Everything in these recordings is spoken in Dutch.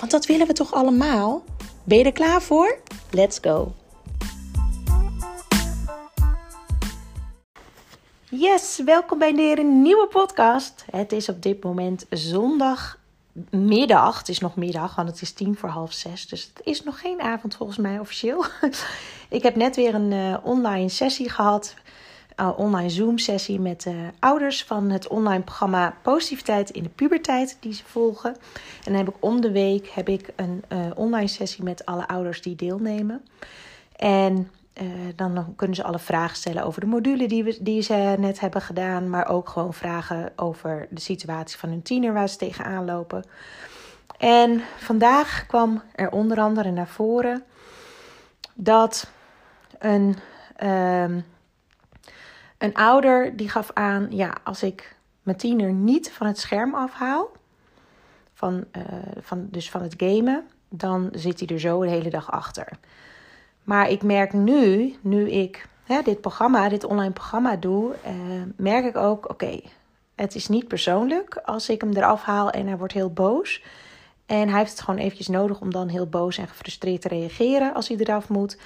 Want dat willen we toch allemaal? Ben je er klaar voor? Let's go! Yes, welkom bij weer een nieuwe podcast. Het is op dit moment zondagmiddag. Het is nog middag, want het is tien voor half zes. Dus het is nog geen avond volgens mij officieel. Ik heb net weer een uh, online sessie gehad. Online Zoom sessie met uh, ouders van het online programma Positiviteit in de Puberteit die ze volgen. En dan heb ik om de week heb ik een online sessie met alle ouders die deelnemen. En uh, dan kunnen ze alle vragen stellen over de module die, we, die ze net hebben gedaan, maar ook gewoon vragen over de situatie van hun tiener waar ze tegenaan lopen. En vandaag kwam er onder andere naar voren dat een, um, een ouder die gaf aan: ja, als ik mijn tiener niet van het scherm afhaal, van, uh, van, dus van het gamen, dan zit hij er zo de hele dag achter. Maar ik merk nu, nu ik hè, dit programma, dit online programma doe, uh, merk ik ook, oké, het is niet persoonlijk als ik hem eraf haal en hij wordt heel boos. En hij heeft het gewoon eventjes nodig om dan heel boos en gefrustreerd te reageren als hij eraf moet.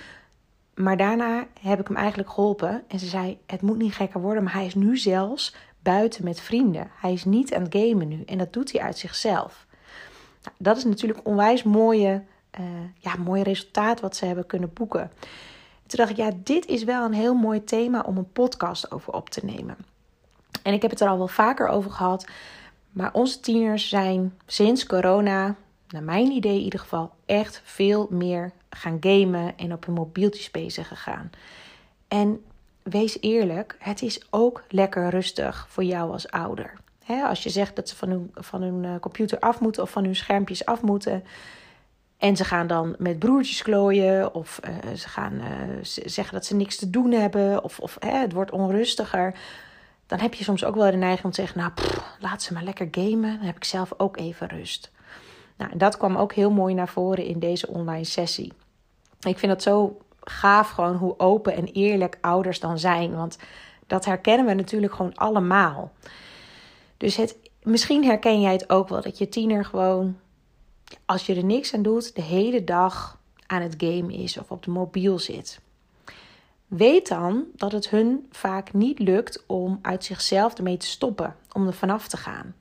Maar daarna heb ik hem eigenlijk geholpen. En ze zei: Het moet niet gekker worden, maar hij is nu zelfs buiten met vrienden. Hij is niet aan het gamen nu. En dat doet hij uit zichzelf. Nou, dat is natuurlijk onwijs mooie uh, ja, mooi resultaat wat ze hebben kunnen boeken. Toen dacht ik, ja, dit is wel een heel mooi thema om een podcast over op te nemen. En ik heb het er al wel vaker over gehad. Maar onze tieners zijn sinds corona, naar mijn idee in ieder geval, echt veel meer gaan gamen en op hun mobieltjes bezig gegaan. En wees eerlijk, het is ook lekker rustig voor jou als ouder. als je zegt dat ze van hun, van hun eh, computer af moeten of van hun schermpjes af moeten, en ze gaan dan met broertjes klooien of uh, ze gaan uh, zeggen dat ze niks te doen hebben of, of het wordt onrustiger. Dan heb je soms ook wel de neiging om te zeggen, nou laat ze maar lekker gamen. Dan heb ik zelf ook even rust. Nou, dat kwam ook heel mooi naar voren in deze online sessie. Ik vind het zo gaaf gewoon hoe open en eerlijk ouders dan zijn. Want dat herkennen we natuurlijk gewoon allemaal. Dus het, misschien herken jij het ook wel dat je tiener gewoon als je er niks aan doet, de hele dag aan het game is of op de mobiel zit. Weet dan dat het hun vaak niet lukt om uit zichzelf ermee te stoppen, om er vanaf te gaan.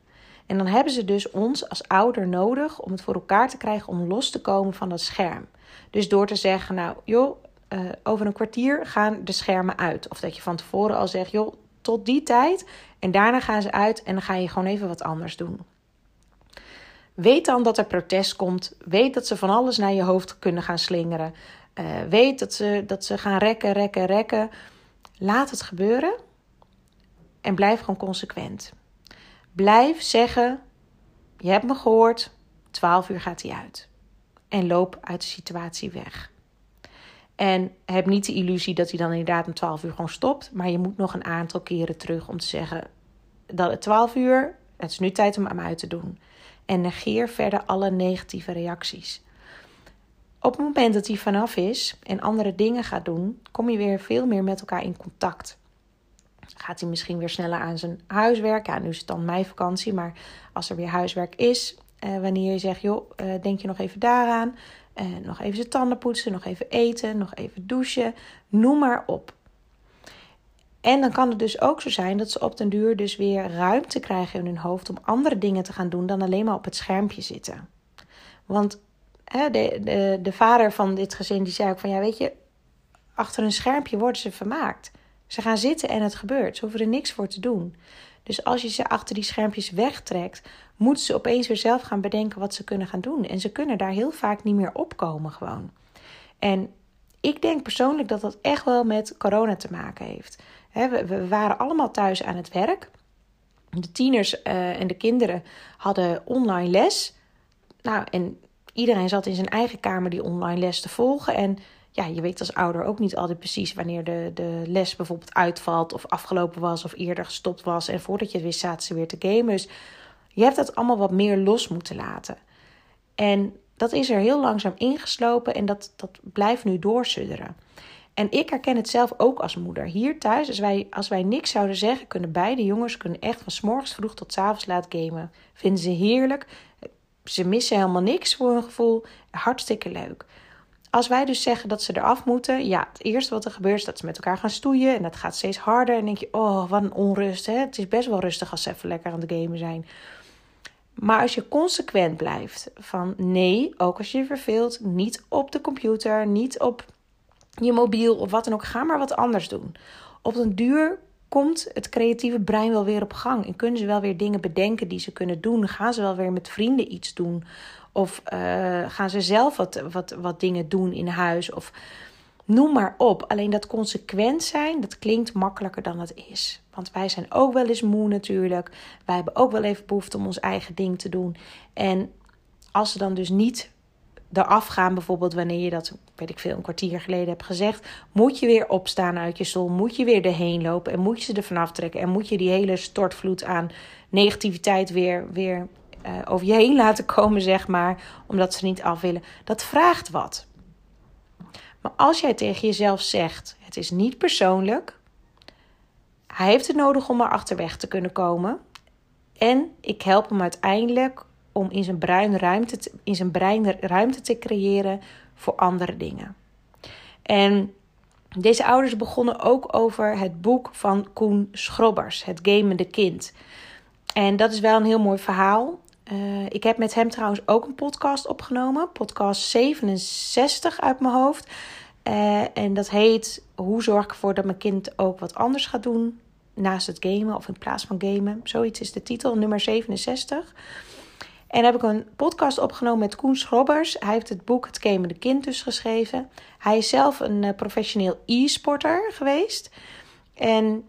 En dan hebben ze dus ons als ouder nodig om het voor elkaar te krijgen om los te komen van dat scherm. Dus door te zeggen, nou joh, uh, over een kwartier gaan de schermen uit. Of dat je van tevoren al zegt, joh, tot die tijd. En daarna gaan ze uit en dan ga je gewoon even wat anders doen. Weet dan dat er protest komt. Weet dat ze van alles naar je hoofd kunnen gaan slingeren. Uh, weet dat ze, dat ze gaan rekken, rekken, rekken. Laat het gebeuren. En blijf gewoon consequent. Blijf zeggen: Je hebt me gehoord. 12 uur gaat hij uit. En loop uit de situatie weg. En heb niet de illusie dat hij dan inderdaad om 12 uur gewoon stopt. Maar je moet nog een aantal keren terug om te zeggen: dat het 12 uur, het is nu tijd om hem uit te doen en negeer verder alle negatieve reacties. Op het moment dat hij vanaf is en andere dingen gaat doen, kom je weer veel meer met elkaar in contact. Gaat hij misschien weer sneller aan zijn huiswerk? Ja, nu is het dan meivakantie, maar als er weer huiswerk is, eh, wanneer je zegt, joh, eh, denk je nog even daaraan? Eh, nog even zijn tanden poetsen, nog even eten, nog even douchen, noem maar op. En dan kan het dus ook zo zijn dat ze op den duur dus weer ruimte krijgen in hun hoofd om andere dingen te gaan doen dan alleen maar op het schermpje zitten. Want hè, de, de, de vader van dit gezin die zei ook van ja weet je, achter een schermpje worden ze vermaakt. Ze gaan zitten en het gebeurt. Ze hoeven er niks voor te doen. Dus als je ze achter die schermpjes wegtrekt, moeten ze opeens weer zelf gaan bedenken wat ze kunnen gaan doen. En ze kunnen daar heel vaak niet meer opkomen gewoon. En ik denk persoonlijk dat dat echt wel met corona te maken heeft. we, waren allemaal thuis aan het werk. De tieners eh, en de kinderen hadden online les. Nou, en iedereen zat in zijn eigen kamer die online les te volgen. En ja, je weet als ouder ook niet altijd precies wanneer de, de les bijvoorbeeld uitvalt of afgelopen was of eerder gestopt was. En voordat je het wist zaten ze weer te gamen. Dus je hebt dat allemaal wat meer los moeten laten. En dat is er heel langzaam ingeslopen en dat, dat blijft nu doorsudderen. En ik herken het zelf ook als moeder. Hier thuis, als wij, als wij niks zouden zeggen, kunnen beide jongens kunnen echt van s morgens vroeg tot s avonds laat gamen. Vinden ze heerlijk. Ze missen helemaal niks voor hun gevoel. Hartstikke leuk. Als wij dus zeggen dat ze eraf moeten, ja, het eerste wat er gebeurt is dat ze met elkaar gaan stoeien en dat gaat steeds harder. En denk je, oh, wat een onrust. Hè? Het is best wel rustig als ze even lekker aan het gamen zijn. Maar als je consequent blijft van nee, ook als je je verveelt, niet op de computer, niet op je mobiel of wat dan ook, ga maar wat anders doen. Op een duur komt het creatieve brein wel weer op gang en kunnen ze wel weer dingen bedenken die ze kunnen doen. Gaan ze wel weer met vrienden iets doen of uh, gaan ze zelf wat, wat, wat dingen doen in huis of Noem maar op. Alleen dat consequent zijn, dat klinkt makkelijker dan het is. Want wij zijn ook wel eens moe natuurlijk. Wij hebben ook wel even behoefte om ons eigen ding te doen. En als ze dan dus niet eraf gaan, bijvoorbeeld wanneer je dat, weet ik veel, een kwartier geleden hebt gezegd, moet je weer opstaan uit je stoel, moet je weer erheen lopen en moet je ze er vanaf trekken en moet je die hele stortvloed aan negativiteit weer, weer uh, over je heen laten komen, zeg maar, omdat ze niet af willen. Dat vraagt wat. Maar als jij tegen jezelf zegt: het is niet persoonlijk, hij heeft het nodig om er achterweg te kunnen komen. En ik help hem uiteindelijk om in zijn brein ruimte te, in zijn brein ruimte te creëren voor andere dingen. En deze ouders begonnen ook over het boek van Koen Schrobbers, Het Gamende Kind. En dat is wel een heel mooi verhaal. Uh, ik heb met hem trouwens ook een podcast opgenomen, podcast 67 uit mijn hoofd. Uh, en dat heet Hoe zorg ik ervoor dat mijn kind ook wat anders gaat doen naast het gamen of in plaats van gamen. Zoiets is de titel, nummer 67. En heb ik een podcast opgenomen met Koen Schrobbers. Hij heeft het boek Het Gamende Kind dus geschreven. Hij is zelf een uh, professioneel e-sporter geweest. En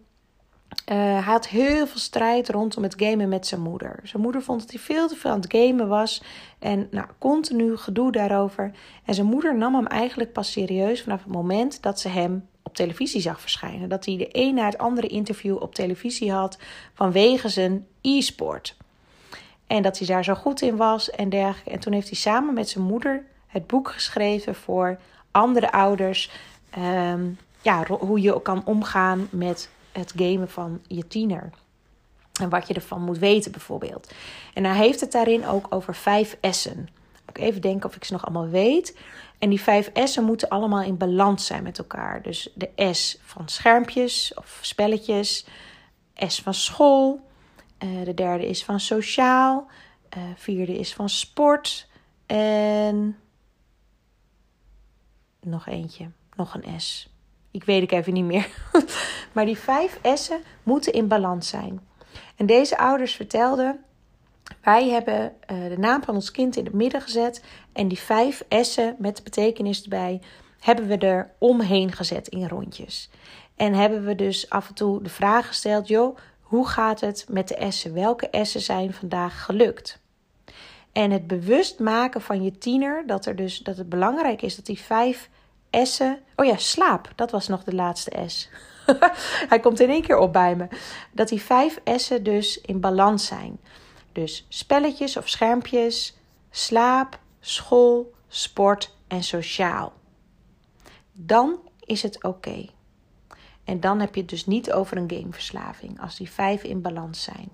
uh, hij had heel veel strijd rondom het gamen met zijn moeder. Zijn moeder vond dat hij veel te veel aan het gamen was. En nou, continu gedoe daarover. En zijn moeder nam hem eigenlijk pas serieus vanaf het moment dat ze hem op televisie zag verschijnen. Dat hij de een na het andere interview op televisie had vanwege zijn e-sport. En dat hij daar zo goed in was en dergelijke. En toen heeft hij samen met zijn moeder het boek geschreven voor andere ouders. Um, ja, hoe je kan omgaan met het gamen van je tiener. En wat je ervan moet weten bijvoorbeeld. En hij heeft het daarin ook over vijf S'en. Ik even denken of ik ze nog allemaal weet. En die vijf S'en moeten allemaal in balans zijn met elkaar. Dus de S van schermpjes of spelletjes. S van school. Uh, de derde is van sociaal. Uh, vierde is van sport. En nog eentje. Nog een S. Ik weet ik even niet meer. maar die vijf S'en moeten in balans zijn. En deze ouders vertelden: wij hebben uh, de naam van ons kind in het midden gezet. En die vijf S'en met de betekenis erbij hebben we er omheen gezet in rondjes. En hebben we dus af en toe de vraag gesteld: joh, hoe gaat het met de S'en? Welke S'en zijn vandaag gelukt? En het bewust maken van je tiener dat, er dus, dat het belangrijk is dat die vijf S'en. Oh ja, slaap. Dat was nog de laatste S. Hij komt in één keer op bij me. Dat die vijf S'en dus in balans zijn. Dus spelletjes of schermpjes, slaap, school, sport en sociaal. Dan is het oké. En dan heb je het dus niet over een gameverslaving als die vijf in balans zijn.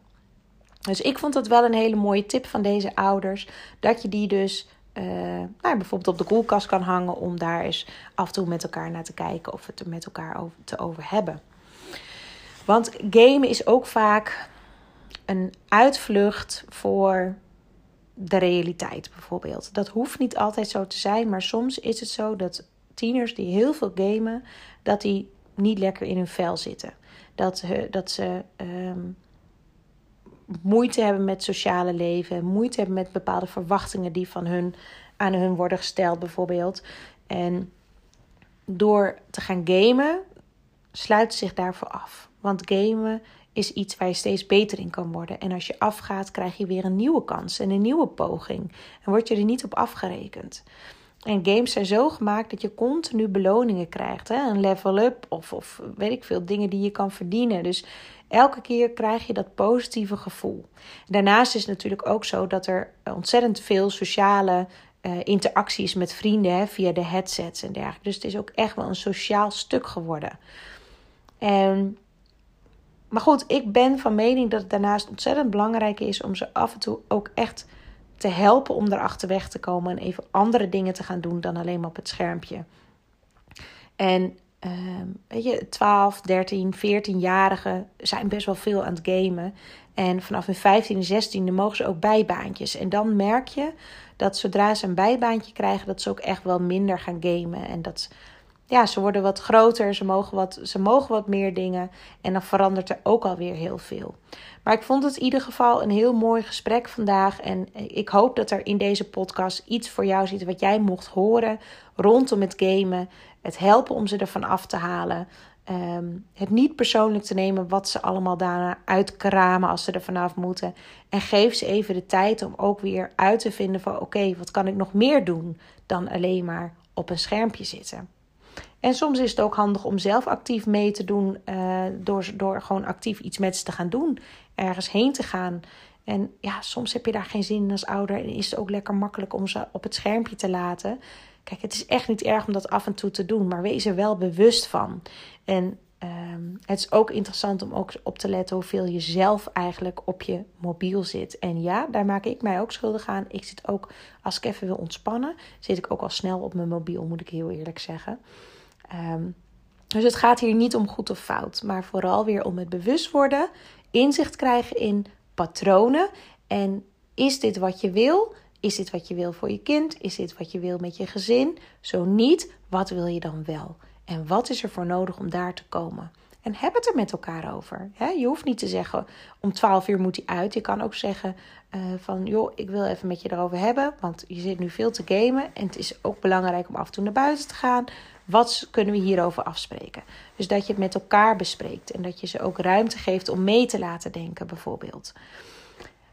Dus ik vond dat wel een hele mooie tip van deze ouders. Dat je die dus uh, nou, bijvoorbeeld op de koelkast kan hangen om daar eens af en toe met elkaar naar te kijken of het er met elkaar over, te over hebben. Want gamen is ook vaak een uitvlucht voor de realiteit bijvoorbeeld. Dat hoeft niet altijd zo te zijn, maar soms is het zo dat tieners die heel veel gamen, dat die niet lekker in hun vel zitten. Dat, dat ze ehm, moeite hebben met sociale leven, moeite hebben met bepaalde verwachtingen die van hun aan hun worden gesteld, bijvoorbeeld. En door te gaan gamen, sluit zich daarvoor af. Want gamen is iets waar je steeds beter in kan worden. En als je afgaat, krijg je weer een nieuwe kans en een nieuwe poging. En word je er niet op afgerekend. En games zijn zo gemaakt dat je continu beloningen krijgt. Hè? Een level up of, of weet ik veel, dingen die je kan verdienen. Dus elke keer krijg je dat positieve gevoel. Daarnaast is het natuurlijk ook zo dat er ontzettend veel sociale uh, interacties met vrienden hè, via de headsets en dergelijke. Dus het is ook echt wel een sociaal stuk geworden. En, maar goed, ik ben van mening dat het daarnaast ontzettend belangrijk is om ze af en toe ook echt te helpen om erachter weg te komen en even andere dingen te gaan doen dan alleen maar op het schermpje. En uh, weet je, 12, 13, 14-jarigen zijn best wel veel aan het gamen. En vanaf hun 15 en 16e mogen ze ook bijbaantjes. En dan merk je dat zodra ze een bijbaantje krijgen, dat ze ook echt wel minder gaan gamen. En dat ja, ze worden wat groter, ze mogen wat, ze mogen wat meer dingen. En dan verandert er ook alweer heel veel. Maar ik vond het in ieder geval een heel mooi gesprek vandaag. En ik hoop dat er in deze podcast iets voor jou zit wat jij mocht horen rondom het gamen. Het helpen om ze ervan af te halen. Ehm, het niet persoonlijk te nemen wat ze allemaal daarna uitkramen als ze er vanaf moeten. En geef ze even de tijd om ook weer uit te vinden van oké, wat kan ik nog meer doen dan alleen maar op een schermpje zitten. En soms is het ook handig om zelf actief mee te doen uh, door, door gewoon actief iets met ze te gaan doen. Ergens heen te gaan. En ja, soms heb je daar geen zin in als ouder en is het ook lekker makkelijk om ze op het schermpje te laten. Kijk, het is echt niet erg om dat af en toe te doen, maar wees er wel bewust van. En um, het is ook interessant om ook op te letten hoeveel je zelf eigenlijk op je mobiel zit. En ja, daar maak ik mij ook schuldig aan. Ik zit ook, als ik even wil ontspannen, zit ik ook al snel op mijn mobiel, moet ik heel eerlijk zeggen. Um, dus het gaat hier niet om goed of fout, maar vooral weer om het bewust worden, inzicht krijgen in patronen. En is dit wat je wil? Is dit wat je wil voor je kind? Is dit wat je wil met je gezin? Zo niet, wat wil je dan wel? En wat is er voor nodig om daar te komen? En heb het er met elkaar over. Je hoeft niet te zeggen om 12 uur moet hij uit. Je kan ook zeggen uh, van joh, ik wil even met je erover hebben. Want je zit nu veel te gamen. En het is ook belangrijk om af en toe naar buiten te gaan. Wat kunnen we hierover afspreken? Dus dat je het met elkaar bespreekt. En dat je ze ook ruimte geeft om mee te laten denken, bijvoorbeeld.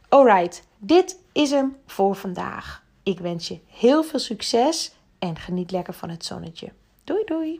Alright, dit is hem voor vandaag. Ik wens je heel veel succes en geniet lekker van het zonnetje. Doei doei!